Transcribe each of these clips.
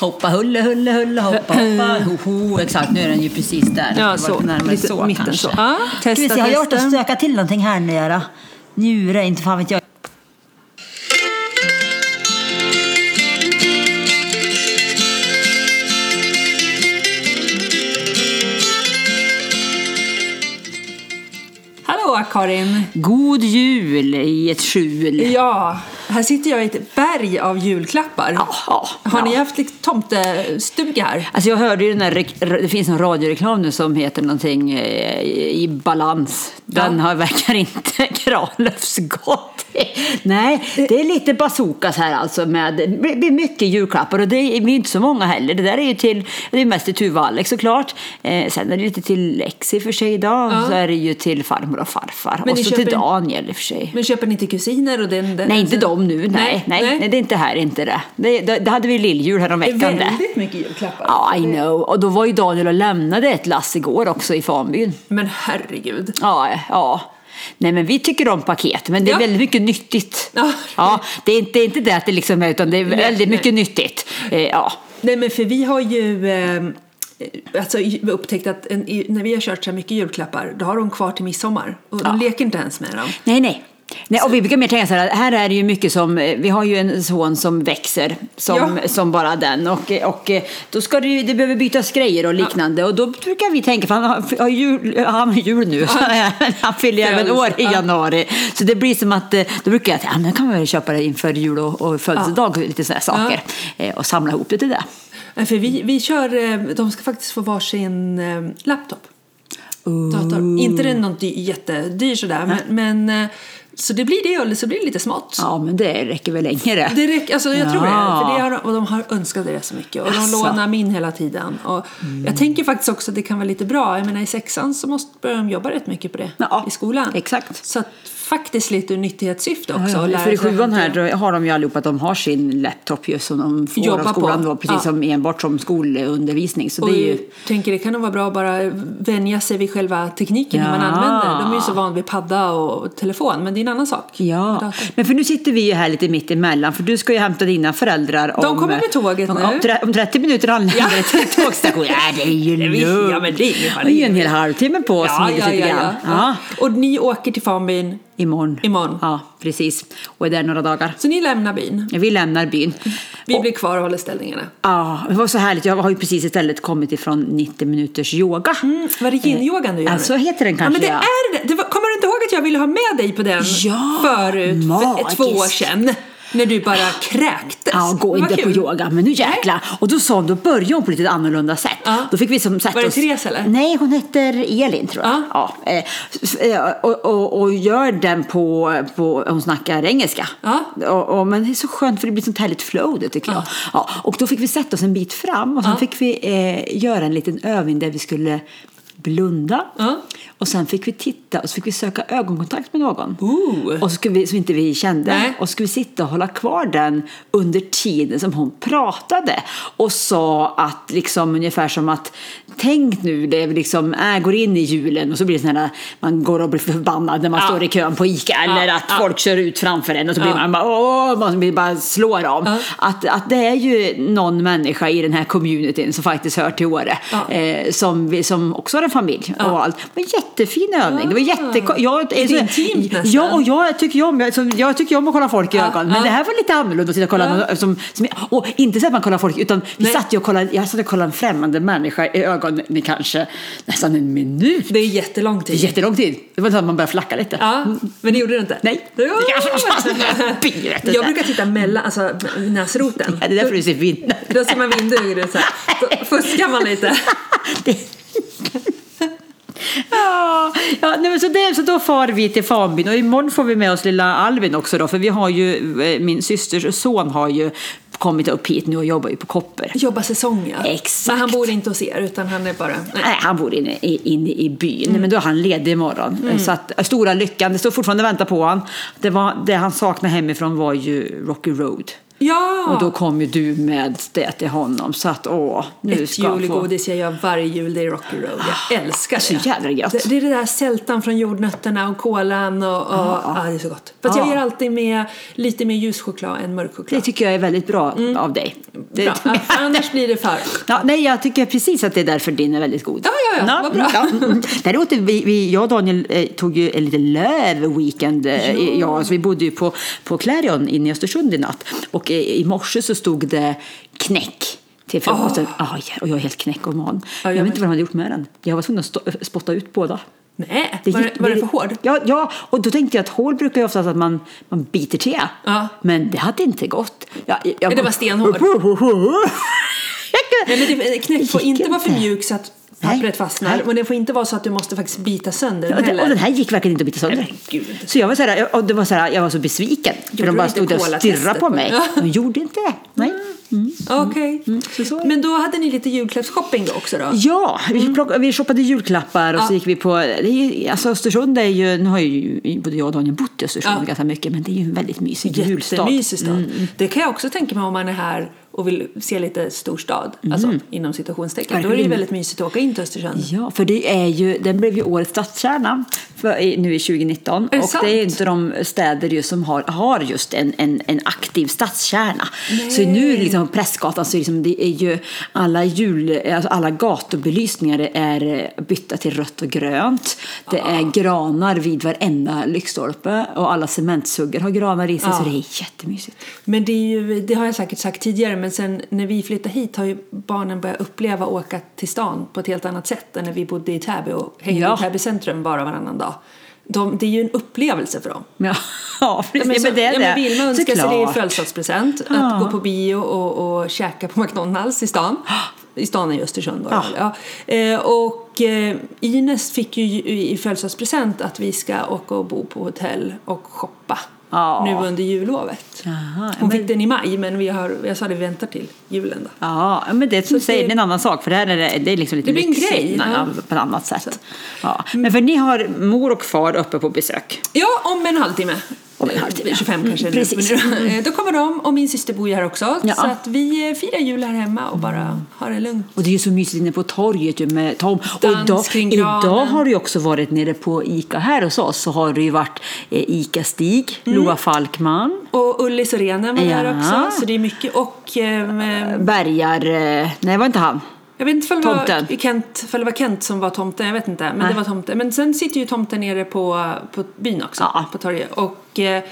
Hoppa hulle hulle hulle hoppa hoppa ho, ho. Exakt, nu är den ju precis där. Ja, så. Närmare Lite så mitten kanske. så. Ja, Ska vi testa, se, har jag och testa. stökat till någonting här nu då? Njure, inte fan vet jag. Hallå Karin! God jul i ett skjul. Ja, här sitter jag i ett berg av julklappar. Ja, ja, Har ni haft liksom tomtestuga här? Alltså jag hörde ju den där, det finns en radioreklam nu som heter någonting eh, i balans. Den Ja. har, verkar inte Kranlöfs gått i. Nej, det är lite bazookas här alltså med, det blir mycket julklappar och det är är inte så många heller. Det där är ju till, det är mest till Tuva och Alex såklart. Eh, sen är det lite till Lex i och för sig idag. Ja. Så är det ju till farmor och farfar. Men och så till köper- Daniel i och för sig. Men köper ni till kusiner? Och den, den, Nej, inte de nu. Nej, nej, nej. det är inte här, inte det. Det, det, det hade vi lilljul Det är häromveckan. det. väldigt mycket julklappar. Ja, I know. Och då var ju Daniel och lämnade ett lass igår också i Fanbyn. Men herregud. Ja, ja. Nej men vi tycker om paket, men det är Ja. väldigt mycket nyttigt. Ja. Ja, det är inte, det är inte det att det liksom är, utan det är väldigt nej. mycket nyttigt. Eh, ja. Nej men för vi har ju eh, alltså, upptäckt att en, när vi har kört så här mycket julklappar då har de kvar till midsommar och de leker inte ens med dem. Nej, nej. Nej, och vi brukar mer tänka så här, här är det ju mycket som, eh, vi har ju en son som växer som, Ja. som bara den och, och eh, då ska det ju, det behöver bytas grejer och liknande och då brukar vi tänka, för han har, har jul, han har jul nu, så han fyller även år i Ja. januari. Så det blir som att, eh, då brukar jag säga, ja, men kan man väl köpa det inför jul och, och födelsedag, lite sådana saker och samla ihop det till det. För vi, vi kör, de ska faktiskt få varsin laptop. Dator. Inte den någon dy, jättedyr sådär men, men så det blir det eller så blir det lite smått. Ja, men det räcker väl länge det. Räcker, alltså jag tror det. Ja. För det har, och de har önskat det så mycket. Och de Asså. lånar min hela tiden. Och Jag tänker faktiskt också att det kan vara lite bra. Jag menar i sexan så måste börja de jobba rätt mycket på det Ja, i skolan. exakt. Så att faktiskt lite ur nyttighetssyfte också. Ja, ja. För i sjuan här har de ju allihopa att de har sin laptop just som de får Jobbar av skolan på. då, precis Ja. som enbart som skolundervisning. Så Och det är ju... jag tänker det kan nog vara bra att bara vänja sig vid själva tekniken hur man Ja. använder. De är ju så vana vid padda och telefon men det är en annan sak. Ja, men för nu sitter vi ju här lite mitt emellan för du ska ju hämta dina föräldrar om... De kommer med tåget om, nu. Om, tre- om 30 minuter anländer det till tågstation. Ja, det är ju lugnt. ja, men det är ju en hel halvtimme på oss. Ja, ja, ja, ja. ja. Och ni åker till Fanbyn. Imorgon. Imorgon. Ja, precis. Och är där några dagar. Så ni lämnar byn. Vi lämnar byn. Vi Och- blir kvar och håller ställningarna. Ja, det var så härligt. Jag har ju precis istället kommit ifrån 90 minuters yoga. Mm, var det yin-yogan du gör? Alltså heter den Ja, kanske men det ja. är det. det var, kommer du inte ihåg att jag ville ha med dig på den Ja, förut, för magiskt. två år sedan? När du bara kräktes. Ja, gå inte på kul. yoga, men nu jäklar. Och då sa hon, då började hon på lite annorlunda sätt. Ja. Då fick vi som sätta Var det. Therese, eller? Nej, hon heter Elin tror jag. Ja. Ja. eh, eh, och, och, och gör den på, på, hon snackar engelska. Ja. Och, och, men det är så skönt för det blir sånt härligt flow det tycker jag. Ja, och då fick vi sätta oss en bit fram och sen Ja. fick vi eh, göra en liten övning där vi skulle blunda. Ja. Och sen fick vi titta och så fick vi söka ögonkontakt med någon. Ooh. Och så skulle vi, som inte vi kände. Nej. Och så skulle vi sitta och hålla kvar den under tiden som hon pratade. Och sa att liksom ungefär som att tänk nu, det är liksom, äh, går in i julen och så blir det här, man går och blir förbannad när man Ja. står i kön på Ica. Eller Ja, att ja. folk kör ut framför en och så blir man bara, åh, man blir bara slår. Ja. Att, att det är ju någon människa i den här communityn som faktiskt hör till Åre. Eh, som, vi, som också har en familj och allt. Men jättefin övning. Det var jätte... Jag, Lite intimt nästan. Ja, och jag tycker, om, alltså, jag tycker om att kolla folk i Ja, ögonen. Men ja. det här var lite annorlunda att sitta och kolla. någon Som, som, och inte så att man kollar folk, utan vi Nej. satt och kollade, jag satt och kollade en främmande människa i ögonen i kanske nästan en minut. Det är jättelång Det är tid. jättelång tid. Det var så att man började flacka lite. Ja, men det gjorde du inte? Nej. Ja. Jag Jag brukar titta mellan, alltså näsroten. Ja, det är därför du ser fin Då ser man vindug ut fuskar man lite. Ja, ja nej, så, det, så då far vi till Fanbyn och imorgon får vi med oss lilla Alvin också då för vi har ju, eh, min systers son har ju kommit upp hit nu och jobbar ju på Kopper. Jobba säsong ja. Exakt. Men han bor inte hos er utan han är bara... Nej. Nej, han bor inne i, inne i byn, Mm. men då är han ledig imorgon. Så att, eh, stora lyckan, det står fortfarande och väntar på honom. Det, var, det han saknade hemifrån var ju Rocky Road. Ja! Och då kom ju du med det till honom. Så att åh, nu Ett ska han få... julgodis jag gör varje jul, det är Rocky Road. Jag älskar det. Så jävla gött. Det, det är det där sältan från jordnötterna och kolan och, och ja, det är så gott. Fast jag Ja. gör alltid med lite mer ljuschoklad än mörk Det choklad. tycker jag är väldigt bra av dig. Det, Bra. Ja, Annars blir det för. Ja, nej, jag tycker precis att det är därför din är väldigt god. Ja, ja, ja, vad bra. Ja, mm. Däremot, vi, vi, jag och Daniel eh, tog ju en liten löv-weekend. Eh, ja. alltså, vi bodde ju på, på Clarion inne i Östersund i natt. Och eh, i morse så stod det knäck till frukosten. Aj, och jag är helt knäck magen. Ja, jag jag vet inte vad de hade gjort med den. Jag var tvungen att spotta ut båda. Nej, var, gick- det, var det för hård? Ja, ja, och då tänkte jag att hål brukar ju oftast att man, man biter till. Ja. Men det hade inte gått. Jag, jag, Det var stenhård. Nej, men det, knäck får inte vara för mjuk så att pappret Nej. fastnar. Nej. Och det får inte vara så att du måste faktiskt bita sönder Ja, den och heller. den här gick verkligen inte att bita sönder. Nej, men gud. Så jag var, så här, och det var så här, jag var så besviken. För Gjorde de du bara stod där och stirrade på mig. De gjorde inte det. Nej. Okej. så så är det. Men då hade ni lite julklappsshopping då också då? Ja, vi, plock, vi shoppade julklappar och så Mm. Ja. gick vi på... Är alltså Östersund är ju... Nu har ju både jag och Daniel bott i Östersund Ja. ganska mycket men det är ju en väldigt mysig julstad. Jättemysig stad. Det kan jag också tänka mig om man är här och vill se lite storstad, alltså inom citationstecken. Då är det ju väldigt mysigt att åka in till Östersund. Ja, för det är ju, den blev ju årets stadskärna för, nu i 2019. Är det och sant? det är inte de städer just som har, har just en, en, en aktiv stadskärna. Så nu liksom Prästgatan så liksom, det är ju alla, jul, alltså alla gatubelysningar är bytta till rött och grönt. Det Ah. är granar vid varenda lyktstolpe och alla cementsuggar har granar i sig så Ja. det är jättemysigt. Men det, är ju, det har jag säkert sagt tidigare, men sen när vi flyttade hit har ju barnen börjat uppleva att åka till stan på ett helt annat sätt än när vi bodde i Täby och hängde Ja. i Täby centrum bara varannan dag. De, det är ju en upplevelse för dem. Ja, ja precis. men, så, men det är ja, men Vilma önskar sig det i födelsedagspresent. Ja. Att gå på bio och, och käka på McDonalds i stan. I stan i Östersund då. Ja. Ja. Eh, och eh, Ines fick ju i födelsedagspresent att vi ska åka och bo på hotell och shoppa. Ja. Nu under jullovet. Jaha, ja, Hon men- fick den i maj men vi har, jag sa det vi väntar till julen då. Ja, men det som du Så säger, det- det är en annan sak. För det här är, det, det är liksom lite Det blir en grej, ja. på ett annat sätt. Ja. Men för ni har mor och far uppe på besök. Ja, om en halvtimme. Om en halvtimme. 25 kanske. Mm, precis. Eh, Då kommer de och min syster bor ju här också. Ja. Så att vi eh, firar jul här hemma och bara har det lugnt. Och det är ju så mysigt inne på torget ju med Tom. Och idag, kring idag har du ju också varit nere på Ica här hos oss. Så har det ju varit eh, Ica-Stig, Mm. Loa Falkman, Och Ulli Sorenen var där Ja. också. Så det är mycket. Och eh, Bergar... Nej, var inte han? Jag vet inte ifall det, var. Kent, ifall det var Kent som var tomten. Jag vet inte. Men Nej. det var tomten. Men sen sitter ju tomten nere på, på byn också. Ja. På torget. Och eh,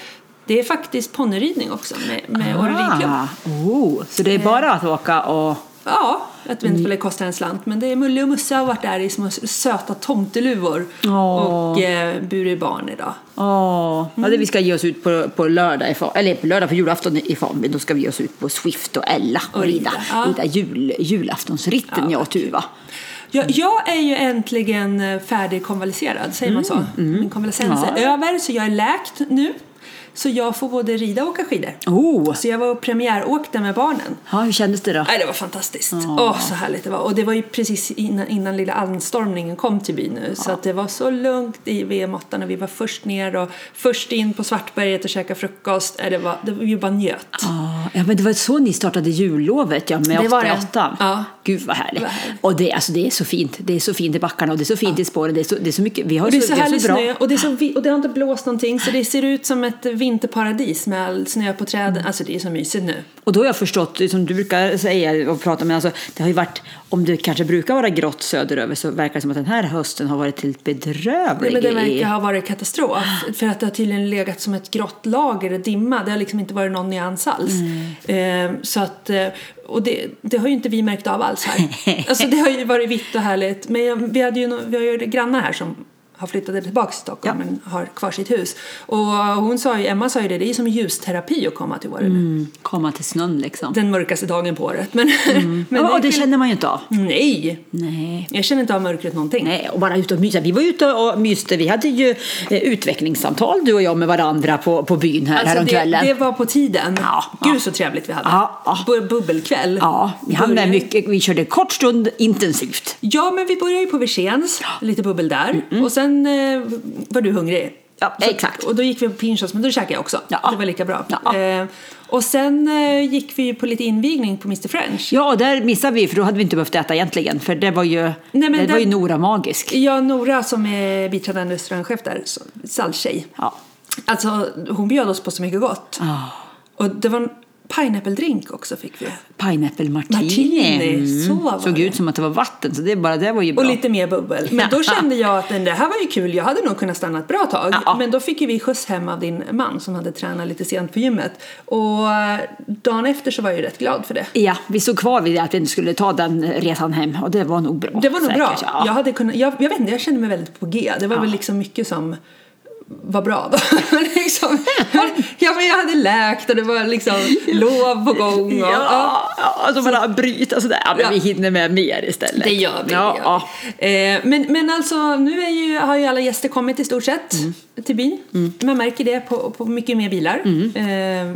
det är faktiskt ponnyridning också med, med. Ah, oh, så det är bara att åka och... Ja, inte ifall det kostar en slant. Men det är Mulle och Musse har varit där i små söta tomteluvor. Åh. Och eh, burit barn idag. Åh, ja, det vi ska ge oss ut på, på lördag, i eller på lördag på julafton i Fanby. Då ska vi ge oss ut på Swift och Ella och, Och rida, ja. rida jul, julaftonsritten, jag och Tuva. Jag, jag är ju äntligen eh, färdigkonvalescerad, säger man så? Min konvalescens är Mm, Ja. över, så jag är läkt nu. Så jag får både rida och åka skidor. Oh, Så jag var och premiäråkte med barnen. ja, hur kändes det då? Nej, det var fantastiskt. Åh, så härligt det var. Och det var ju precis innan, innan lilla anstormningen kom till byn nu. Så att det var så lugnt i VM8 när vi var först ner och först in på Svartberget och käka frukost. Det var, det var ju bara njöt. Ja, ja, men det var så ni startade jullovet, ja, med Det var det. 88. Ja. Gud vad härligt. Härligt. Och det, alltså, det är så fint. Det är så fint i backarna och det är så fint i spåren. Det är så, det är så mycket. Vi har Och det är så härlig bra. snö och det, är så, och det har inte blåst någonting så det ser ut som ett vinterparadis med all snö på träden. Alltså det är så mysigt nu. Och då har jag förstått, som du brukar säga och prata med, alltså, det har ju varit, om det kanske brukar vara grått söderöver så verkar det som att den här hösten har varit helt bedrövlig. Nej, men det verkar ha varit katastrof. För att det har tydligen legat som ett grått lager och dimma. Det har liksom inte varit någon nyans alls. Ehm, så att, eh, och det, det har ju inte vi märkt av alls här. alltså det har ju varit vitt och härligt. Men vi, hade ju, vi har ju grannar här som har flyttat tillbaka till Stockholm Ja. men har kvar sitt hus. Och hon sa ju, Emma sa ju det, det är som ljusterapi att komma till Åre. Mm, komma till snön liksom. Den mörkaste dagen på året. Men, men ja, och det är- känner man ju inte av. Nej! Nej. Jag känner inte av mörkret någonting. Nej, och bara ute och mysa. Vi var ute och myste. Vi hade ju eh, utvecklingssamtal du och jag med varandra på, på byn här Alltså det, häromkvällen. det var på tiden. Ja, Gud ja. så trevligt vi hade. Ja, ja. Bu- Bubbelkväll. Ja, vi hann med mycket. Vi körde kort stund intensivt. Ja, men vi började ju på Wirsens, lite bubbel där. Och sen eh, var du hungrig. Ja, Så- exakt. Och då gick vi på Pinchos, men då käkade jag också. Ja. Det var lika bra. Ja. Eh, Och sen eh, gick vi på lite invigning på Mr French. Ja, där missade vi för då hade vi inte behövt äta egentligen. För det var ju, men det där- var ju Nora magisk. Ja, Nora som är biträdande restaurangchef där, stalltjej. Ja. Alltså, hon bjöd oss på så mycket gott. Ah. Och det var pineapple-drink också fick vi. Pineapple martini. Martini, så var Såg det. ut som att det var vatten, så det, bara det var ju bra. Och lite mer bubbel. Men då kände jag att det här var ju kul, jag hade nog kunnat stanna ett bra tag. Ja. Men då fick ju vi skjuts hem av din man som hade tränat lite sent på gymmet. Och eh, dagen efter så var jag ju rätt glad för det. Ja, vi stod kvar vid att vi inte skulle ta den resan hem och det var nog bra. Det var nog bra. säkert, Ja. Jag, hade kunnat, jag, jag vet inte, jag kände mig väldigt på G. Det var väl liksom mycket som var bra då. liksom, ja, men jag hade läkt och det var liksom lov på gång. Och, Ja, ja, alltså bara bryta sådär. Ja, men Ja. vi hinner med mer istället. Det gör vi. Ja, ja. Eh, men, men alltså, nu är ju, har ju alla gäster kommit i stort sett Mm. till byn. Man märker det på, på mycket mer bilar. Eh,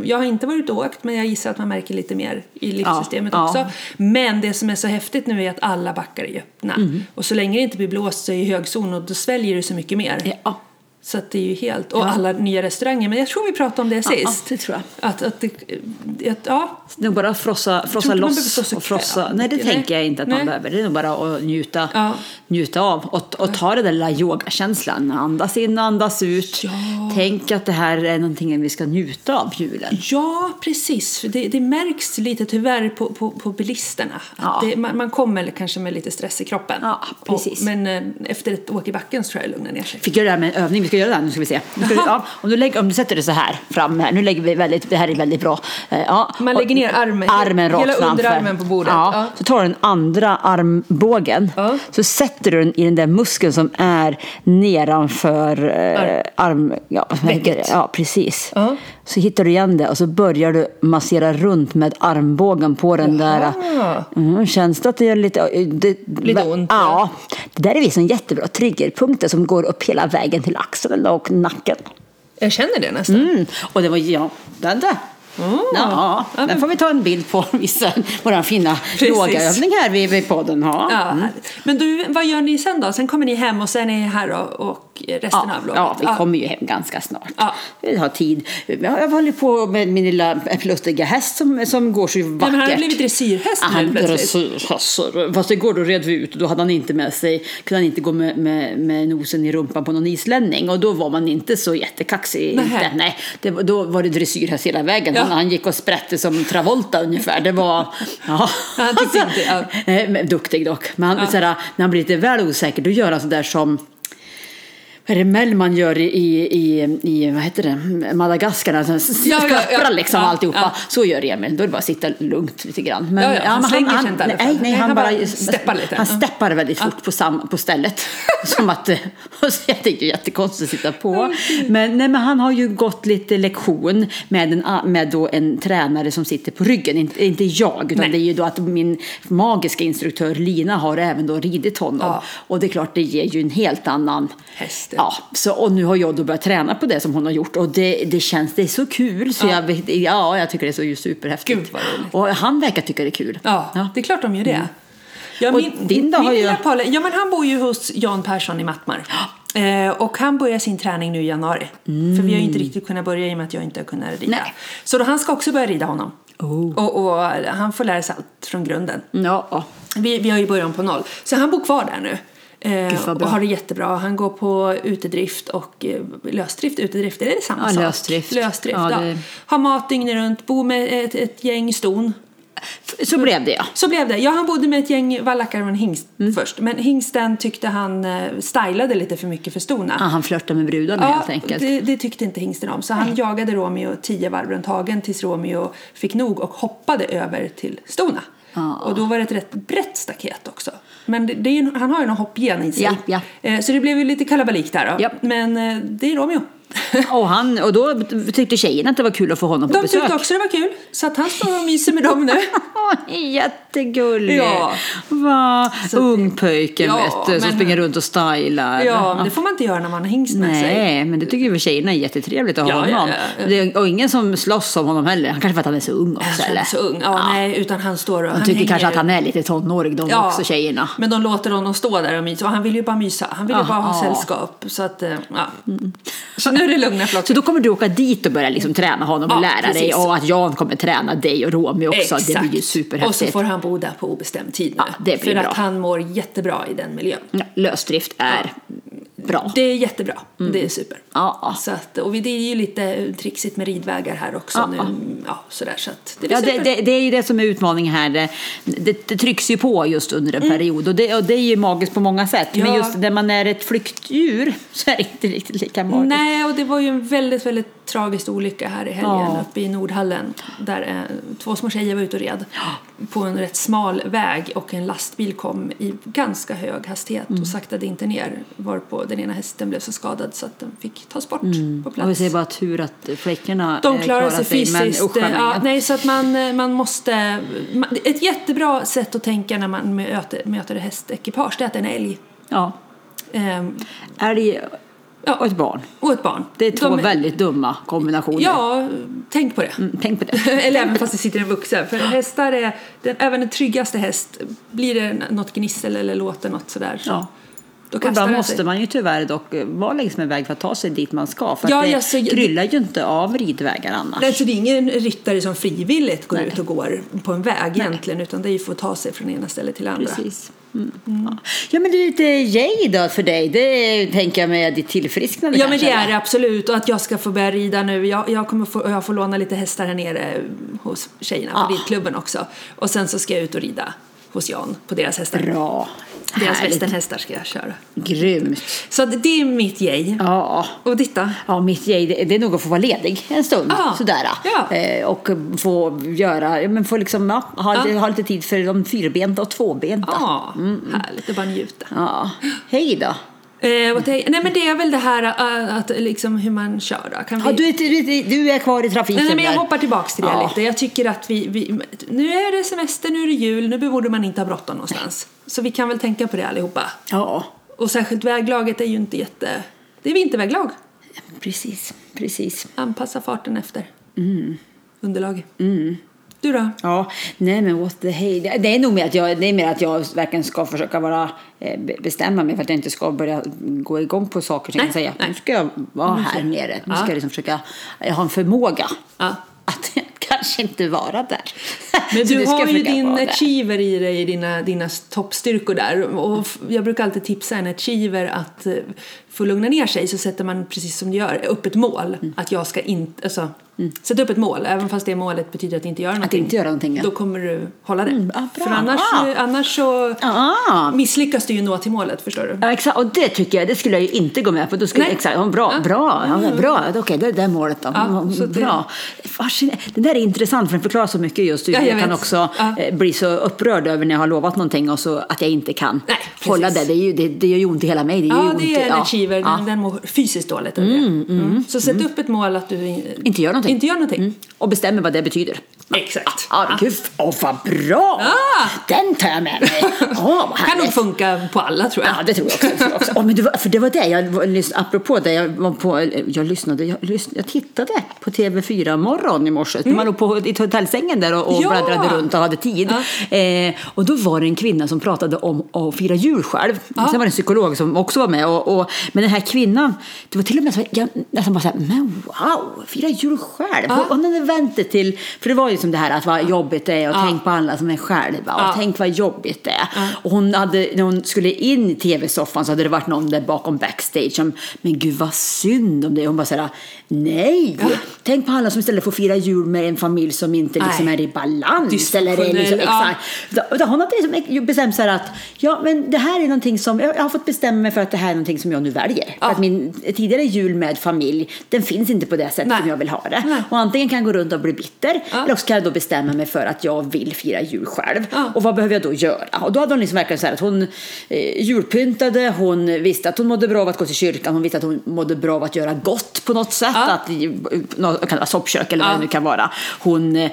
jag har inte varit och åkt, men jag gissar att man märker lite mer i livssystemet också. Men det som är så häftigt nu är att alla backar är öppna. Mm. Och så länge det inte blir blåst så är det högzon och då sväljer det så mycket mer. Ja. Så att det är ju helt, och alla nya restauranger. Men jag tror vi pratade om det sist. ja, det tror jag. Att, att, det, att ja, Det är nog bara att frossa, frossa loss så och frossa. Nej, det Nej. tänker jag inte att man Nej. behöver. Det är nog bara att njuta, Ja. njuta av och, och ta den där lilla yogakänslan. Andas in och andas ut. Ja. Tänk att det här är någonting vi ska njuta av julen. Ja, precis. Det, det märks lite tyvärr på, på, på bilisterna. Ja. det, man, man kommer kanske med lite stress i kroppen. Ja, precis. Och, men eh, efter ett åk i backen så tror jag det lugnar ner sig. Fick göra det här med en övning, ska göra det här, nu ska vi se. Nu ska, Jaha. ja, om, du lägger, om du sätter det så här fram här, nu lägger vi väldigt, det här är väldigt bra. Eh, Ja, Man lägger ner armen- armen hela framför. underarmen på bordet. Ja, Ja. Så tar du den andra armbågen, Ja. så sätter du den i den där muskeln som är nedanför eh, arm... Ja, ja, precis. Så hittar du igen det och så börjar du massera runt med armbågen på den där. Jaha. Mm, känns det att det gör lite... Det, Lite ont, Ja. Det där är visst en jättebra triggerpunkter som går upp hela vägen till axeln och nacken. Jag känner det nästan. Mm. Och det var, ja, den där. Mm. Ja, Ja, den får vi ta en bild på, visa vår fina yogaövning här vid, vid podden. Ja. Ja, Mm. Men du, vad gör ni sen då? Sen kommer ni hem och sen är ni här och, och resten Ja, av lovet? ja, vi kommer ju hem ganska snart. Ja. Vi har tid. Jag hållit på med min lilla pluttiga häst som, som går så vackert. Nej, men han har blivit dressyrhäst Ja, nu han plötsligt. dressyrhäst. Fast igår då red vi ut och då hade han inte med sig, kunde han inte gå med, med, med nosen i rumpan på någon islänning och då var man inte så jättekaxig. Nähä. Inte. Nej, det, då var det dressyrhäst hela vägen. Ja. Han, han gick och sprätte som Travolta ungefär. Det var, ja. Han tyckte inte- ja. Eh, Duktig dock. Men han, såhär, när han blir lite väl osäker då gör han sådär som vad är det Mellman gör i, i, i, i vad heter det, Madagaskar? Alltså, Ja, ja, ja, ja. liksom Ja, alltihopa. ja. Så gör Emil. Då är det bara att sitta lugnt lite grann. Men, Ja, ja, han i alla fall. nej, nej, Nej, han, han bara, bara steppar lite. Han steppar väldigt fort på, sam, på stället. Som att, eh, så jag tänkte jättekonstigt att sitta på. Men, nej, men han har ju gått lite lektion med en, med då en tränare som sitter på ryggen. Inte, inte jag, utan Nej. det är ju då att min magiska instruktör Lina har även då ridit honom. Och det är klart, det ger ju en helt annan Häst. Ja, så, och nu har jag då börjat träna på det som hon har gjort och det, det känns, det är så kul så Ja. jag, vet- ja, jag tycker det är så superhäftigt. Och han verkar tycka det är kul. Ja, det är klart de gör det. Ja, Mm. Och din då min har ju- Palle, ja men han bor ju hos Jan Persson i Mattmar. Eh, och han börjar sin träning nu i januari. För vi har ju inte riktigt kunnat börja i och med att jag inte har kunnat rida. Mm. Nej. Så då han ska också börja rida honom. Oh. Och, och han får lära sig allt från grunden. Ja, ja. Vi, vi har ju början på noll. Så han bor kvar där nu. Eh, och har det jättebra. Han går på utedrift och eh, lösdrift. Utedrift, är det samma Ja, sak? lösdrift. Lösdrift, Ja, ja. det- Har mat dygnet runt, bor med ett, ett gäng ston. Så blev det ja. Så blev det. Ja, han bodde med ett gäng vallackar och en hingst Mm. först. Men hingsten tyckte han eh, stylade lite för mycket för stona. Ja, han flörtar med brudarna helt enkelt. det, det tyckte inte hingsten om. Så han jagade Romeo tio varv runt hagen tills Romeo fick nog och hoppade över till stona. Ja. Och då var det ett rätt brett staket också. Men det, det är ju, han har ju någon hoppgen i sig. Ja, ja. Eh, Så det blev ju lite kalabalik där då. Ja. Men eh, det är Romeo. Och, han, och då tyckte tjejen att det var kul att få honom på De besök. tyckte också det var kul. Så att han står och myser med dem nu. Jättegullig. Ja. Va, Så att- ungpöjken Ja, vet du, som men- springer runt och stylar. Ja, men det får man inte göra när man har hingst med sig. Nej, men det tycker ju tjejerna är jättetrevligt att ha Ja, honom. ja. Det och ingen som slåss om honom heller. Han kanske för att han är så ung också. Eller? så ung. Ja, nej, utan han står och De han tycker hänger... kanske att han är lite tonårig de Ja, också, tjejerna. Men de låter honom stå där och mysa. Och han vill ju bara mysa. Han vill ju bara ha sällskap. Så att, eh, ja. Så nu är det lugna flock. Så då kommer du åka dit och börja liksom träna honom och lära dig precis. och att Jan kommer träna dig och Romy också. Exakt. Det blir ju och så superhäftigt. får han bo där på obestämd tid nu. Ja, det blir För bra. att han mår jättebra i den miljön. Ja, lösdrift är bra. Det är jättebra. Det är super. Mm. Ja. Så att, och det är ju lite trixigt med ridvägar här också Ja. nu. Ja, sådär, så att det blir Ja, det, det, det är ju det som är utmaningen här. Det, det, trycks ju på just under en period och det, och det är ju magiskt på många sätt. Men Mm. Ja. just när man är ett flyktdjur så är det inte riktigt lika magiskt. Nej, och det var ju en väldigt, väldigt tragisk olycka här i helgen Ja. uppe i Nordhallen där eh, två små tjejer var ute och red på en rätt smal väg och en lastbil kom i ganska hög hastighet Mm. och saktade inte ner varpå den ena hästen blev så skadad så att den fick tas bort på Mm. Och vi plats. säger bara tur att fläckarna De eh, klarar sig men fysiskt. usch, eh, vad ja, nej, så att man, eh, man måste... man- Ett jättebra sätt att tänka när man möter, möter hästekipage det är att det är en älg. Ja. Ehm, Älg Ja. och ett barn. och ett barn. Det är två De- väldigt dumma kombinationer. Ja, tänk på det. Mm, tänk på det. Eller även fast det sitter en vuxen. För hästar är, den, även den tryggaste häst, blir det något gnissel eller låter något sådär så Ja. Då Och ibland måste man ju tyvärr dock eh, vara längs med väg för att ta sig dit man ska. För Ja, det ja, så- kryllar ju inte av ridvägar annars. Nej, så det är ingen ryttare som frivilligt går Nej. ut och går på en väg egentligen utan det är ju för att ta sig från ena stället till andra. Precis. Mm. Ja. ja, men det är lite yay då för dig. Det tänker jag med ditt tillfrisknande Ja men det är det absolut och att jag ska få börja rida nu. Jag, jag kommer få, jag får låna lite hästar här nere hos tjejerna på ridklubben också. Och sen så ska jag ut och rida hos Jan på deras hästar. Bra. Deras västernhästar ska jag köra. Grymt. Så det är mitt yay. Ja. Och ditt då? Ja, mitt yay, det, det är nog att få vara ledig en stund. Ja. Sådär. Ja. Eh, och få göra, men få liksom, ja, ha, Ja. ha lite tid för de fyrbenta och tvåbenta. Ja, härligt att bara njuta. Ja. Hej då. Eh, nej men det är väl det här äh, att liksom hur man kör då. Kan vi... Ja, du, är, du, du är kvar i trafiken Nej, men jag där. hoppar tillbaks till det Ja. lite. Jag tycker att vi, vi, nu är det semester, nu är det jul, nu borde man inte ha bråttom någonstans. Så vi kan väl tänka på det allihopa. Ja, Och särskilt väglaget är ju inte jätte... Det är vinterväglag. precis. precis. Anpassa farten efter underlag. Mm. Du då? Ja, nej men what the hey. Det är nog mer att jag, det är mer att jag verkligen ska försöka vara, eh, be- bestämma mig för att jag inte ska börja gå igång på saker som jag säger. nej. Nu ska jag vara här nere. Nu ska jag liksom försöka, jag har en förmåga Ja. att kanske inte vara där. Men du ska har ju din vara där. achiever i dig, dina, dina toppstyrkor där. Och jag brukar alltid tipsa en achiever att eh, få lugna ner sig så sätter man, precis som du gör, upp ett mål. Mm. Att jag ska inte, alltså, sätta upp ett mål, även fast det målet betyder att inte göra någonting. inte göra någonting, ja. Då kommer du hålla det. ja, bra. För annars, Ah. annars så Ah. misslyckas du ju nå till målet, förstår du. Ja, exakt. Och det tycker jag, det skulle jag ju inte gå med på. Då skulle, Nej. exakt, bra, Ja. bra, ja, bra. Okej, det är det målet då. Ja, Mm, så det- bra. Fascinerande. Det där är intressant för den förklarar så mycket just Ja, jag, jag kan vet. också eh, bli så upprörd över när jag har lovat någonting och så att jag inte kan Nej, hålla det. Det, är ju, det, det gör ju ont i hela mig. Det gör ju Ja, ont det är en achiever. Ja. Den, den mår fysiskt dåligt över det. Mm. Så sätt upp ett mål att du in- Inte gör någonting. Inte gör någonting. Mm. Och bestämmer vad det betyder. Exakt. Ja, gud, åh vad bra! Ah. Den tar jag med mig. Vad Kan nog funka på alla tror jag. Ja, det tror jag också. Det tror jag också. Åh, men det var, för det var det jag apropå det jag var på, jag lyssnade, jag, lyssnade, jag tittade på TV4 morgon i morse. Man låg på i hotellsängen där och, och Mm. Ja. bläddrade runt och hade tid. Eh, och då var det en kvinna som pratade om att fira jul själv. Sen var det en psykolog som också var med. Och, och, men den här kvinnan, det var till och med så jag nästan bara så här, men wow, fira jul själv. Ja. Hon hade vänt det till, för det var ju som det här att vad jobbigt det är och Ja. tänk på alla som är själva och Ja. tänk vad jobbigt det är. Och hon hade, när hon skulle in i tv-soffan så hade det varit någon där bakom backstage som, men gud vad synd om det. Hon bara såhär, nej, tänk på alla som istället får fira jul med en familj som inte liksom Nej. är i balans. Eller är liksom, ja. exakt. Då- hade liksom bestämt sig att, ja men det här är någonting som, jag jag har fått bestämma mig för att det här är någonting som jag nu väljer. Ja. För att min tidigare jul med familj, den finns inte på det sätt Nej. som jag vill ha det. Nej. Och antingen kan jag gå runt och bli bitter, Ja. eller också kan jag då bestämma mig för att jag vill fira jul själv. Ja. Och vad behöver jag då göra? Och då hade hon liksom verkligen så här att hon eh, julpyntade, hon visste att hon mådde bra av att gå till kyrkan, hon visste att hon mådde bra av att göra gott på något sätt, Ja. att, något, kan det vara soppkök eller vad Ja. det nu kan vara. Hon eh,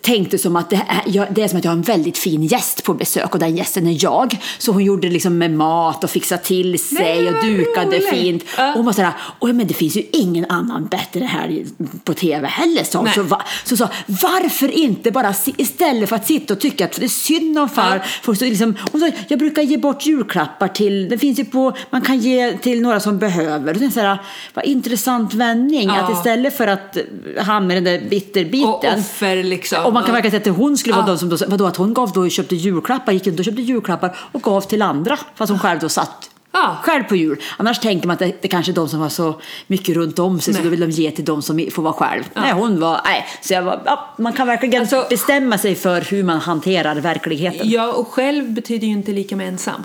tänkte som att det är, jag, det är som att jag har en väldigt fin gäst på besök och den gästen är jag. Så hon gjorde liksom med mat och fixade till sig Nej, och dukade roligt. fint. Ja. Och hon var sådär, Oj, men det finns ju ingen annan bättre här på tv heller. Så, hon. Så, va, så sa, varför inte bara istället för att sitta och tycka att det är synd om far. Ja. För så liksom, hon sa, jag brukar ge bort julklappar till, det finns ju på, man kan ge till några som behöver. Och så här, vad intressant vändning. Ja. Att istället för att hamna i den där bitterbiten. Och offer liksom. Och man kan Ja. verkligen säga att hon skulle vara Ja. de som då, vadå, att hon gav då, köpte julklappar, gick runt och köpte julklappar och gav till andra. Fast hon själv då satt Ja. själv på jul. Annars tänker man att det, det kanske är de som har så mycket runt om sig så Nej. då vill de ge till de som får vara själv. Nej, hon var, nej. Så jag var, ja, man kan verkligen Alltså- bestämma sig för hur man hanterar verkligheten. Ja, och själv betyder ju inte lika med ensam.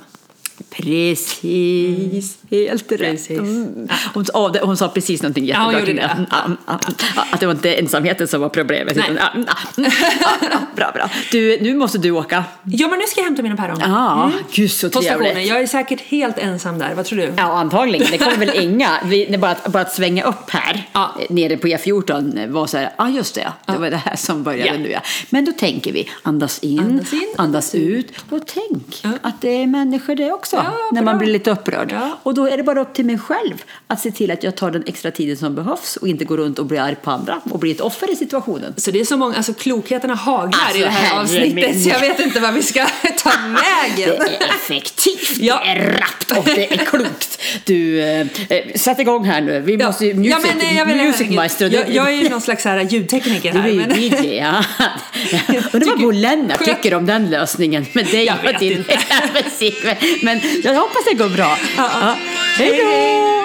Precis, helt rätt. Mm. Hon, sa- det- hon sa precis någonting Ja, hon jättebra. kring det. Ja, ja, ja, Att det var inte ensamheten som var problemet. Nej. Utan, ja, ja, ja, ja, bra, bra. Du, nu måste du åka. Ja, men nu ska jag hämta mina päron. Ja, gud så trevligt. Jag är säkert helt ensam där. Vad tror du? Ja, antagligen. Det kommer väl inga. Vi, det är bara, att, bara att svänga upp här Ja. nere på E14 var så här, ja ah, just det, det var det här som började Ja. nu ja. Men då tänker vi, andas in, Andas in, andas ut och tänk Ja. att det är människor det också Ja, när man blir lite upprörd. Ja. Och då är det bara upp till mig själv att se till att jag tar den extra tiden som behövs och inte går runt och blir arg på andra och blir ett offer i situationen. Så det är så många, alltså klokheterna haglar Alltså, i det här avsnittet min. så jag vet inte vad vi ska ta Det vägen. är effektivt, Ja. det är rappt och det är klokt. Du, eh, eh, sätt igång här nu. Vi måste ju, music, men, nej, jag, vill- music maestro. jag, jag är ju någon slags här ljudtekniker Du är här. ju Men, DJ, ja. Undrar vad Bo Lennart Sköt- tycker om den lösningen med dig Jag och din musik. Men jag hoppas det går bra. Ja, ja. Ja. Hej då!